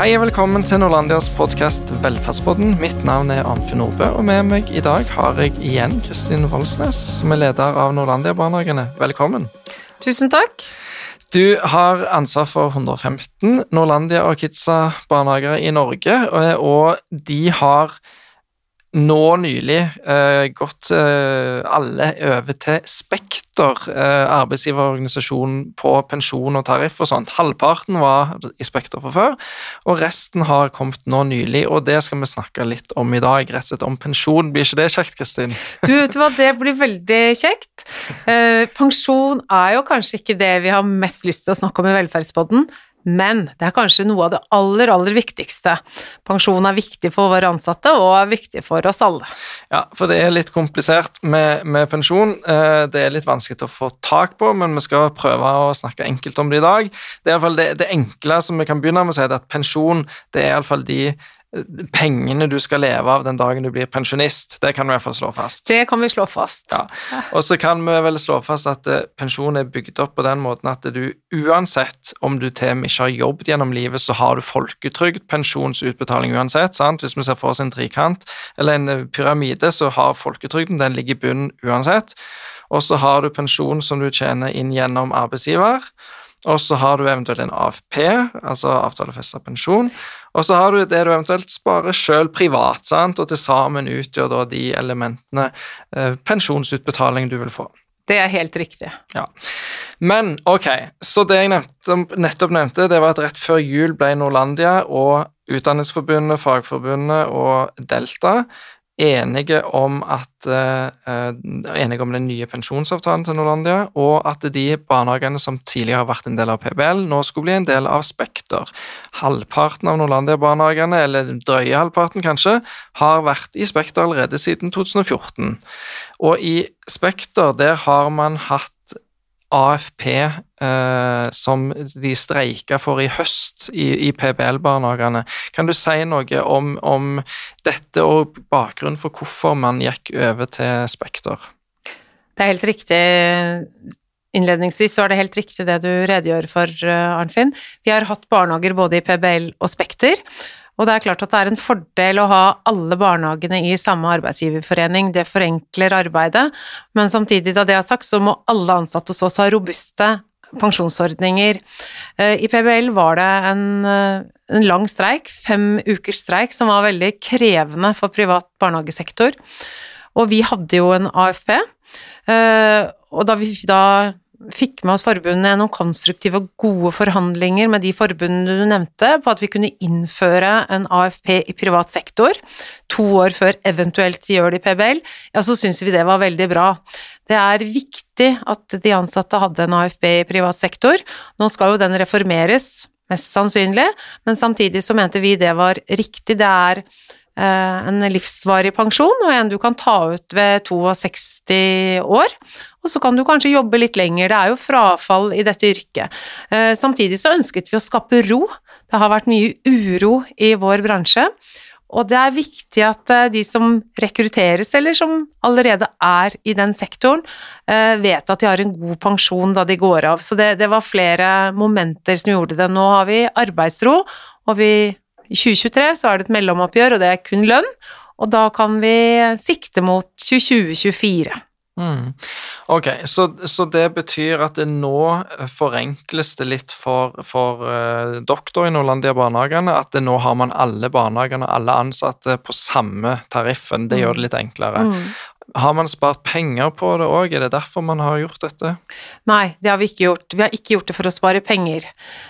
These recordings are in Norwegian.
Hei og velkommen til Norlandias podkast Velferdspodden. Mitt navn er Arnfinn Nordbø, og med meg i dag har jeg igjen Kristin Voldsnes, som er leder av Norlandia-barnehagene. Velkommen. Tusen takk. Du har ansvar for 115 Norlandia og Kidsa barnehager i Norge, og de har nå nylig eh, gått eh, alle over til Spekter, eh, arbeidsgiverorganisasjonen på pensjon og tariff og sånt. Halvparten var i Spekter fra før, og resten har kommet nå nylig. Og det skal vi snakke litt om i dag, rett og slett om pensjon. Blir ikke det kjekt, Kristin? Du, vet du hva, det blir veldig kjekt. Eh, pensjon er jo kanskje ikke det vi har mest lyst til å snakke om i Velferdspodden. Men det er kanskje noe av det aller, aller viktigste. Pensjon er viktig for våre ansatte og er viktig for oss alle. Ja, for det er litt komplisert med, med pensjon. Eh, det er litt vanskelig å få tak på, men vi skal prøve å snakke enkelt om det i dag. Det er iallfall det, det enkle som vi kan begynne med å si, at pensjon det er iallfall de pengene du skal leve av den dagen du blir pensjonist. Det kan vi i hvert fall slå fast. Det kan vi slå fast. Ja. Og så kan vi vel slå fast at eh, pensjon er bygd opp på den måten at du uansett om du til og ikke har jobbet gjennom livet, så har du folketrygd, pensjonsutbetaling uansett. sant? Hvis vi ser for oss en trikant eller en eh, pyramide, så har folketrygden den ligger i bunnen uansett. Og så har du pensjon som du tjener inn gjennom arbeidsgiver. Og så har du eventuelt en AFP, altså avtalefesta pensjon. Og så har du det du eventuelt sparer sjøl privat, sant? og til sammen utgjør da de elementene eh, pensjonsutbetaling du vil få. Det er helt riktig. Ja. Men ok, så det jeg nevnte, nettopp nevnte, det var at rett før jul ble Norlandia og Utdanningsforbundet, Fagforbundet og Delta enige om, at, uh, enige om den nye pensjonsavtalen til Norlandia, og at de barnehagene som tidligere har vært en del av PBL, nå skulle bli en del av Spekter. Halvparten av Norlandia-barnehagene, eller den drøye halvparten kanskje, har vært i Spekter allerede siden 2014. Og i Spekter der har man hatt AFP eh, som de streika for i høst i, i PBL-barnehagene. Kan du si noe om, om, dette og bakgrunnen for hvorfor man gikk over til Spekter? Det er helt riktig. Innledningsvis så er det helt riktig det du redegjør for, eh, Arnfinn. Vi har hatt barnehager både i PBL og Spekter. Og det er klart at det er en fordel å ha alle barnehagene i samme arbeidsgiverforening, det forenkler arbeidet, men samtidig, da det er sagt, så må alle ansatte hos oss ha robuste pensjonsordninger. Eh, I PBL var det en, eh, en lang streik, fem ukers streik, som var veldig krevende for privat barnehagesektor. Og vi hadde jo en AFP, eh, og da vi da fikk med oss forbundene gjennom konstruktive og gode forhandlinger med de forbundene du nevnte, på at vi kunne innføre en AFP i privat sektor to år før eventuelt de gjør det i PBL, ja, så syns vi det var veldig bra. Det er viktig at de ansatte hadde en AFP i privat sektor. Nå skal jo den reformeres, mest sannsynlig, men samtidig så mente vi det var riktig. Det er en livsvarig pensjon, og en du kan ta ut ved 62 år. Og så kan du kanskje jobbe litt lenger, det er jo frafall i dette yrket. Eh, samtidig så ønsket vi å skape ro. Det har vært mye uro i vår bransje. Og det er viktig at eh, de som rekrutteres, eller som allerede er i den sektoren, vet at de har en god pensjon da de går av. Så det, det var flere momenter som gjorde det. Nå har vi arbeidsro, og vi i 2023 så er det et mellomoppgjør, og det er kun lønn, og da kan vi sikte mot 2024. Mm. Ok, så, så, det betyr at det nå forenkles det litt for, for uh, doktor i Nordlandia barnehagene, at det nå har man alle barnehagene og alle ansatte på samme tariffen. Det gjør det litt enklere. Mm. Har man spart penger på det òg, er det derfor man har gjort dette? Nei, det har vi ikke gjort. Vi har ikke gjort det for å spare penger,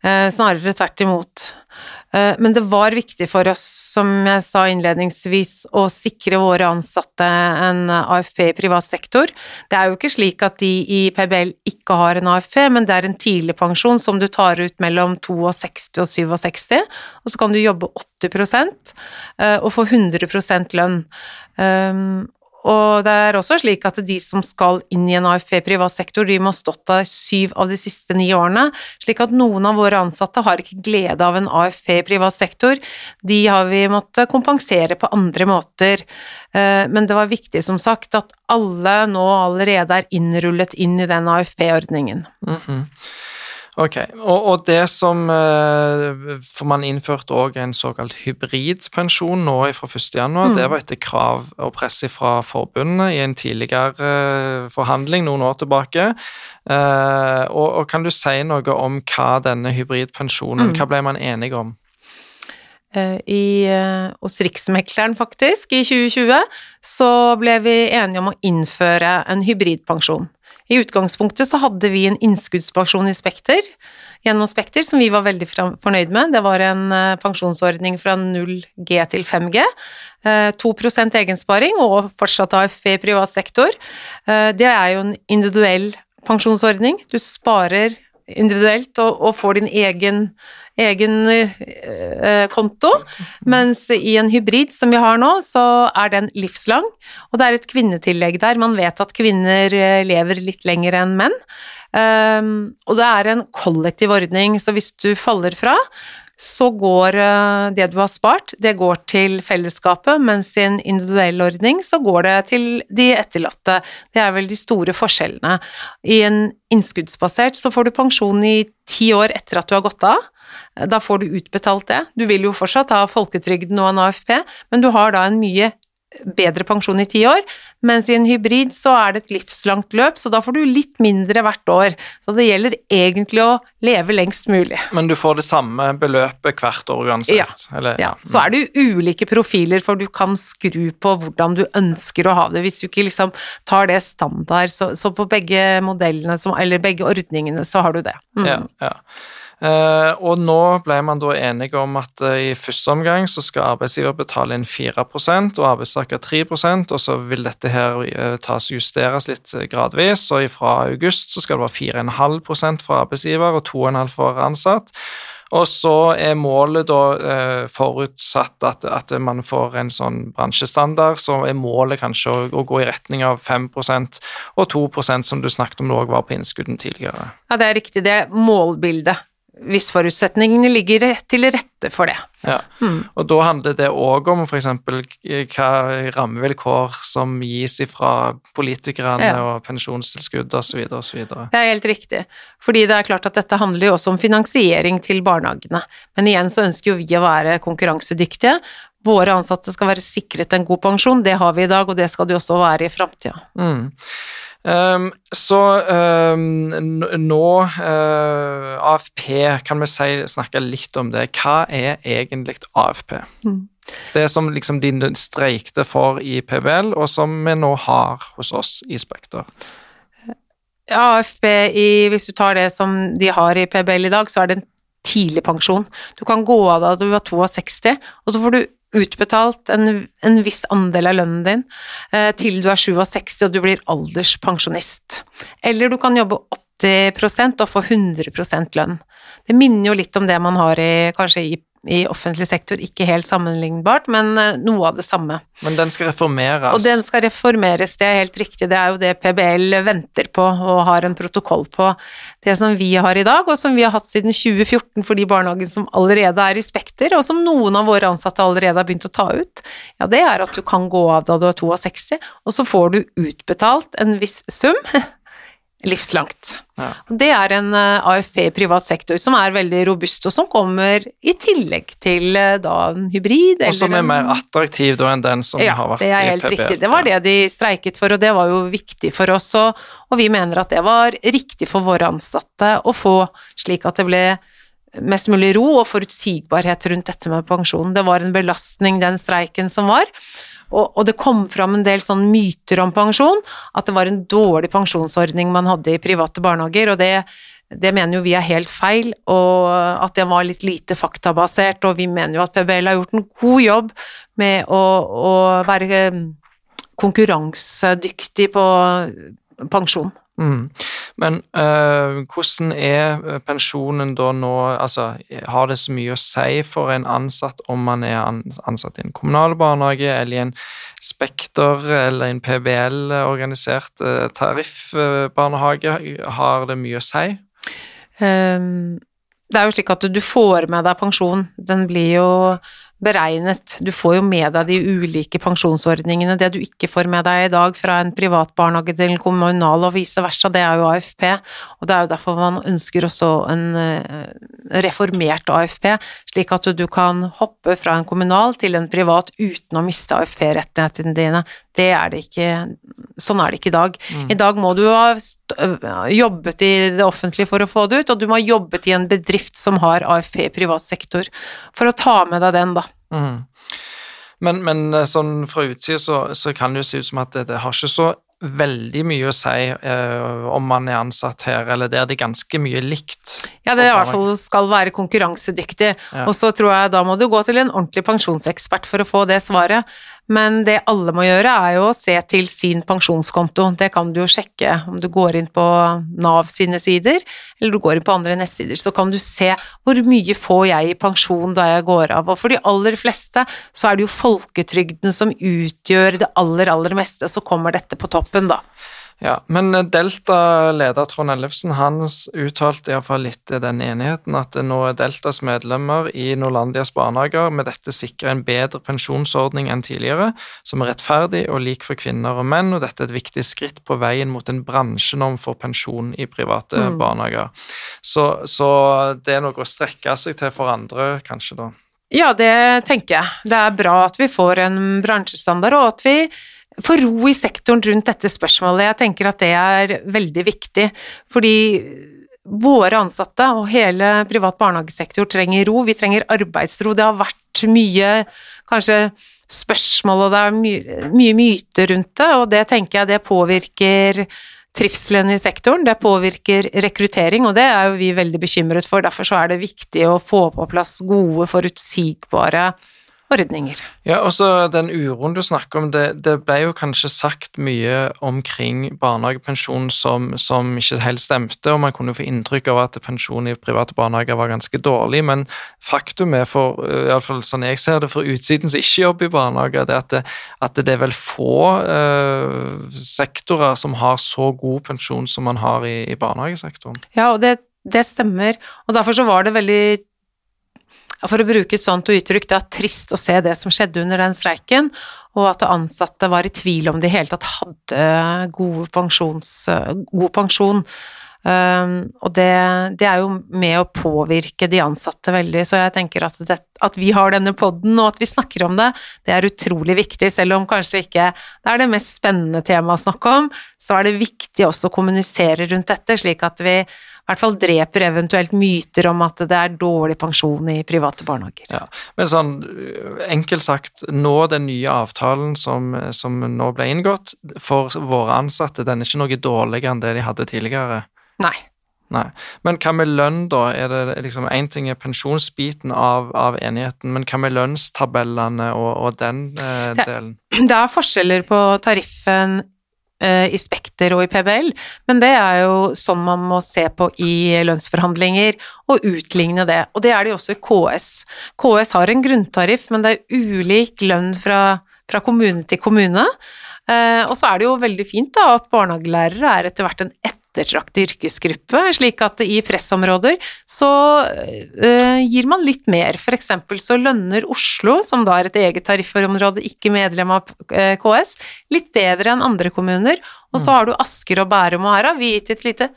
eh, snarere tvert imot. Eh, men det var viktig for oss, som jeg sa innledningsvis, å sikre våre ansatte en AFP i privat sektor. Det er jo ikke slik at de i PBL ikke har en AFP, men det er en tidligpensjon som du tar ut mellom 62 og 67, og så kan du jobbe 80 eh, og få 100% lønn. Og det er også slik at de som skal inn i en AFP privat sektor, de må ha stått der syv av de siste ni årene, slik at noen av våre ansatte har ikke glede av en AFP privat sektor. De har vi måttet kompensere på andre måter. Eh, men det var viktig, som sagt, at alle nå allerede er innrullet inn i den AFP-ordningen. Mm -hmm. Ok, og, og det som eh, For man innførte òg en såkalt hybridpensjon nå fra 1.1. Mm. Det var etter krav og press fra forbundet i en tidligere eh, forhandling noen år tilbake. Eh, og, og, kan du si noe om hva denne hybridpensjonen mm. Hva ble man enige om? I, hos Riksmekleren, faktisk, i 2020, så ble vi enige om å innføre en hybridpensjon. I utgangspunktet så hadde vi en innskuddspensjon i Spekter, gjennom Spekter, som vi var veldig fornøyd med. Det var en eh, pensjonsordning fra 0G til 5G. 2 eh, egensparing og fortsatt AFP i privat sektor. Eh, det er jo en individuell pensjonsordning. Du sparer individuelt og, og får din egen egen eh, konto, mens i en hybrid som vi har nå, så er den livslang, og det er et kvinnetillegg der. Man vet at kvinner eh, lever litt lenger enn menn. Um, og det er en kollektiv ordning, så hvis du faller fra, så går uh, det du har spart, det går til fellesskapet, mens i en individuell ordning så går det til de etterlatte. Det er vel de store forskjellene. I en innskuddsbasert så får du pensjon i ti år etter at du har gått av. Da får du utbetalt det. Du vil jo fortsatt ha folketrygden og en AFP, men du har da en mye bedre pensjon i ti år, mens i en hybrid så er det et livslangt løp, så da får du litt mindre hvert år. Så det gjelder egentlig å leve lengst mulig. Men du får det samme beløpet hvert år uansett? Ja. Eller, ja. Så er det jo ulike profiler, for du kan skru på hvordan du ønsker å ha det. Hvis du ikke liksom tar det standard, så, så på begge modellene, eller begge ordningene, så har du det. Mm. Ja, ja. Uh, og nå ble man da enige om at uh, i første omgang så skal arbeidsgiver betale inn 4% og arbeidstaker 3% og så vil dette her uh, tas justeres litt gradvis. og fra august så skal det være 4,5% for arbeidsgiver og 2,5 for ansatt. Og så er målet da forutsatt at, at, man får en sånn bransjestandard, så er målet kanskje å, å gå i retning av 5% og 2% som du snakket om det òg var på innskudden tidligere. Ja, det er riktig. Det er målbildet hvis forutsetningene ligger til rette for det. Ja, mm. og da handler det òg om f.eks. hva rammevilkår som gis fra politikerne ja. og pensjonstilskudd osv. osv. Det er helt riktig, fordi det er klart at dette handler jo også om finansiering til barnehagene. Men igjen så ønsker jo vi å være konkurransedyktige. Våre ansatte skal være sikret en god pensjon, det har vi i dag, og det skal de også være i framtida. Mm. Um, så um, nå uh, AFP, kan vi si, snakke litt om det. Hva er egentlig AFP? Mm. Det som liksom de streikte for i PBL, og som vi nå har hos oss i Spekter. AFP, i, hvis du tar det som de har i PBL i dag, så er det en tidlig pensjon. Du kan gå av da du var 62, og så får du utbetalt en, en, viss andel av lønnen din eh, til du er 67 og du blir alderspensjonist. Eller du kan jobbe 80% og få 100% lønn. Det minner jo litt om det man har i, kanskje i i offentlig sektor ikke helt sammenlignbart, men eh, noe av det samme. Men den skal reformeres? Og den skal reformeres, det er helt riktig. Det er jo det PBL venter på og har en protokoll på. Det som vi har i dag, og som vi har hatt siden 2014 for de barnehagene som allerede er i Spekter, og som noen av våre ansatte allerede har begynt å ta ut, ja, det er at du kan gå av da du er 62, og så får du utbetalt en viss sum livslangt. Ja. Det er en eh, AFP i privat sektor som er veldig robust, og som kommer i tillegg til eh, da en hybrid. Og som er mer attraktiv da enn den som ja, har vært i PBL. Ja, det er helt riktig. Det var det de streiket for, og det var jo viktig for oss. Og, og vi mener at det var riktig for våre ansatte å få, slik at det ble mest mulig ro og forutsigbarhet rundt dette med pensjon. Det var en belastning, den streiken som var. Og, og, det kom fram en del sånn myter om pensjon, at det var en dårlig pensjonsordning man hadde i private barnehager, og det, det mener jo vi er helt feil, og at det var litt lite faktabasert, og vi mener jo at PBL har gjort en god jobb med å, å være konkurransedyktig på pensjon. Mm. Men øh, hvordan er pensjonen da nå Altså, har det så mye å si for en ansatt om man er ansatt i en kommunal barnehage eller i en Spekter eller en PBL-organisert øh, tariffbarnehage? Har det mye å si? Um, det er jo slik at du får med deg pensjon. Den blir jo beregnet. Du får jo med deg de ulike pensjonsordningene. Det du ikke får med deg i dag fra en privat barnehage til en kommunal og vice versa, det er jo AFP. Og det er jo derfor man ønsker også en eh, reformert AFP, slik at du kan hoppe fra en kommunal til en privat uten å miste AFP-rettighetene dine. Det er det ikke Sånn er det ikke i dag. Mm. I dag må du ha jobbet i det offentlige for å få det ut, og du må ha jobbet i en bedrift som har AFP i privat sektor, for å ta med deg den, da. Mm. Men, men, eh, sånn fra utsida så, så, kan det jo se ut som at det, det har ikke så veldig mye å si uh, om man er ansatt her, eller der det er ganske mye likt. Ja, det i hvert fall skal være konkurransedyktig. Ja. Og så tror jeg da må du gå til en ordentlig pensjonsekspert for å få det svaret. Men det alle må gjøre, er jo å se til sin pensjonskonto. Det kan du jo sjekke om du går inn på Nav sine sider, eller du går inn på andre nettsider. Så kan du se hvor mye får jeg i pensjon da jeg går av. Og for de aller fleste så er det jo folketrygden som utgjør det aller, aller meste. Så kommer dette på toppen, da. Ja, Men eh, Delta-leder Trond Ellefsen han uttalte iallfall litt den enigheten at nå er Deltas medlemmer i Norlandias barnehager med dette sikrer en bedre pensjonsordning enn tidligere, som er rettferdig og lik for kvinner og menn, og dette er et viktig skritt på veien mot en bransjenorm for pensjon i private mm. barnehager. Så, så det er noe å strekke seg til for andre, kanskje, da. Ja, det tenker jeg. Det er bra at vi får en bransjestandard, og at vi få ro i sektoren rundt dette spørsmålet. Jeg tenker at det er veldig viktig, fordi våre ansatte og hele privat barnehagesektor trenger ro. Vi trenger arbeidsro. Det har vært mye kanskje spørsmål, og det er mye, mye myter rundt det, og det tenker jeg det påvirker trivselen i sektoren, det påvirker rekruttering, og det er jo vi veldig bekymret for. Derfor så er det viktig å få på plass gode, forutsigbare ordninger. Ja, og så den uroen du snakker om, det, det, ble jo kanskje sagt mye omkring barnehagepensjon som, som, ikke helt stemte, og man kunne jo få inntrykk av at pensjon i private barnehager var ganske dårlig, men faktum er, for iallfall sånn jeg ser det, for utsiden som ikke jobber i barnehager, det at det, at det er vel få uh, sektorer som har så god pensjon som man har i, i barnehagesektoren. Ja, og det, det stemmer, og derfor så var det veldig for å bruke et sånt uttrykk, det er trist å se det som skjedde under den streiken, og at ansatte var i tvil om de i hele tatt hadde god, god pensjon. Um, og det, det, er jo med å påvirke de ansatte veldig, så jeg tenker at, det, at vi har denne poden og at vi snakker om det, det er utrolig viktig. Selv om kanskje ikke det er det mest spennende temaet å snakke om, så er det viktig også å kommunisere rundt dette, slik at vi i hvert fall dreper eventuelt myter om at det er dårlig pensjon i private barnehager. Ja, men sånn enkelt sagt, nå den nye avtalen som, som nå ble inngått for våre ansatte, den er ikke noe dårligere enn det de hadde tidligere? Nei. Nei. Men hva med lønn, da? Er det liksom Én ting er pensjonsbiten av, av, enigheten, men hva med lønnstabellene og, og den eh, delen? Det er forskjeller på tariffen Eh, i Spekter og i PBL, men det er jo sånn man må se på i lønnsforhandlinger, og utligne det. Og det er det jo også i KS. KS har en grunntariff, men det er ulik lønn fra, fra kommune til kommune. Eh, og så er det jo veldig fint da, at barnehagelærere er etter hvert en ett ettertraktet yrkesgruppe, slik at i pressområder så uh, gir man litt mer. For eksempel så lønner Oslo, som da er et eget tariffområde, ikke medlem av uh, KS, litt bedre enn andre kommuner. Og så mm. har du Asker og Bærum, og her har vi gitt et lite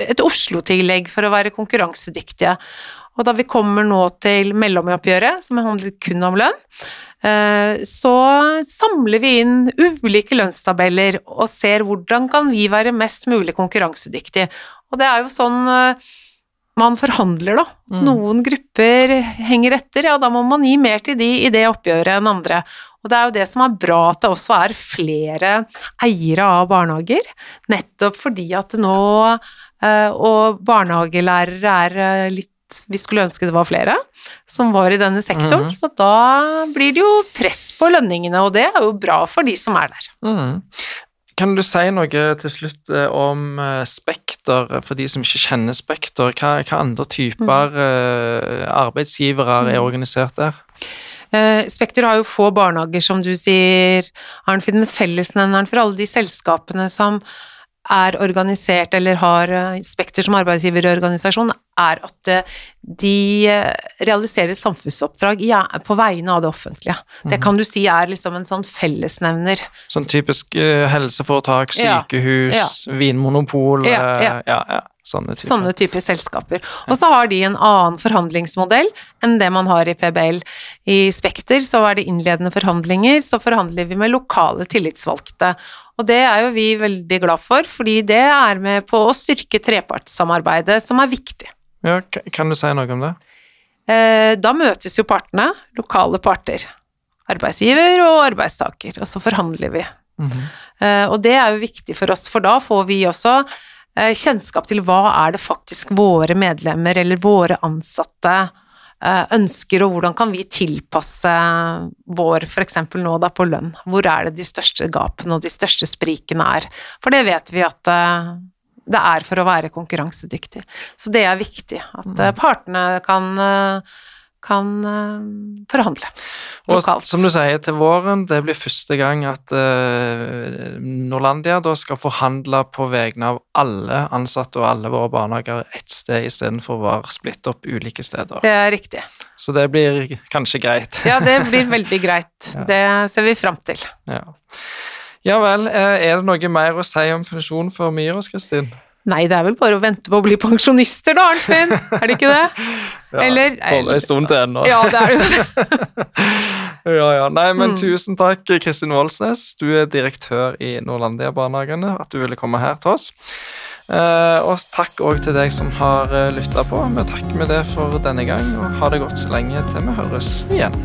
et Oslo-tillegg for å være konkurransedyktige. Og da vi kommer nå til mellomoppgjøret, som handler kun om lønn, Eh, så samler vi inn ulike lønnstabeller og ser hvordan kan vi være mest mulig konkurransedyktige. Og det er jo sånn eh, man forhandler, da. Mm. Noen grupper henger etter, ja da må man gi mer til de i det oppgjøret enn andre. Og det er jo det som er bra at det også er flere eiere av barnehager, nettopp fordi at nå eh, og barnehagelærere er litt vi skulle ønske det var flere som var i denne sektoren. Mm. Så da blir det jo press på lønningene, og det er jo bra for de som er der. Mm. Kan du si noe til slutt eh, om eh, Spekter, for de som ikke kjenner Spekter? Hva, hva andre typer mm. arbeidsgivere er mm. organisert der? Spekter har jo få barnehager, som du sier, Arnfinn, med fellesnevneren for alle de selskapene som er organisert eller har eh, Spekter som arbeidsgiverorganisasjon, er at eh, de eh, realiserer samfunnsoppdrag på vegne av det offentlige. Det Mhm. kan du si er liksom en sånn fellesnevner. Sånn typisk helseforetak, sykehus, vinmonopol Ja, ja. ja, ja, sånne typer. Sånne typer selskaper. Og så har de en annen forhandlingsmodell enn det man har i PBL. I Spekter så er det innledende forhandlinger, så forhandler vi med lokale tillitsvalgte. Og det er jo vi veldig glad for, fordi det er med på å styrke trepartssamarbeidet, som er viktig. Ja, kan du si noe om det? Eh, Da møtes jo partene, lokale parter. Arbeidsgiver og arbeidstaker, og så forhandler vi. Mm -hmm. Og det er jo viktig for oss, for da får vi også eh, kjennskap til hva er det faktisk våre medlemmer eller våre ansatte ønsker, og hvordan kan vi tilpasse vår, f.eks. nå da på lønn. Hvor er det de største gapene og de største sprikene er? For det vet vi at eh, det er for å være konkurransedyktig. Så det er viktig at eh, partene kan, eh, kan forhandle lokalt. Og som du sier, til våren, det blir første gang at uh, Norlandia da skal forhandle på vegne av alle ansatte og alle våre barnehager ett sted, istedenfor å være splitt opp ulike steder. Det er riktig. Så det blir kanskje greit. Ja, det blir veldig greit. Ja. Det ser vi fram til. Ja. ja vel, eh, er det noe mer å si om pensjon for Myros, Kristin? Nei, det er vel bare å vente på å bli pensjonister da, Arnfinn? Er det ikke det? ja, Eller- Holde en stund til ennå. Ja, det er det. ja, ja. Nei, men Mm. tusen takk, Kristin Voldsnes. Du er direktør i Nordlandia-barnehagene, at du ville komme her til oss. Eh, og takk òg til deg som har uh, lytta på. Vi takker med det for denne gang, og ha det godt så lenge til vi høres igjen.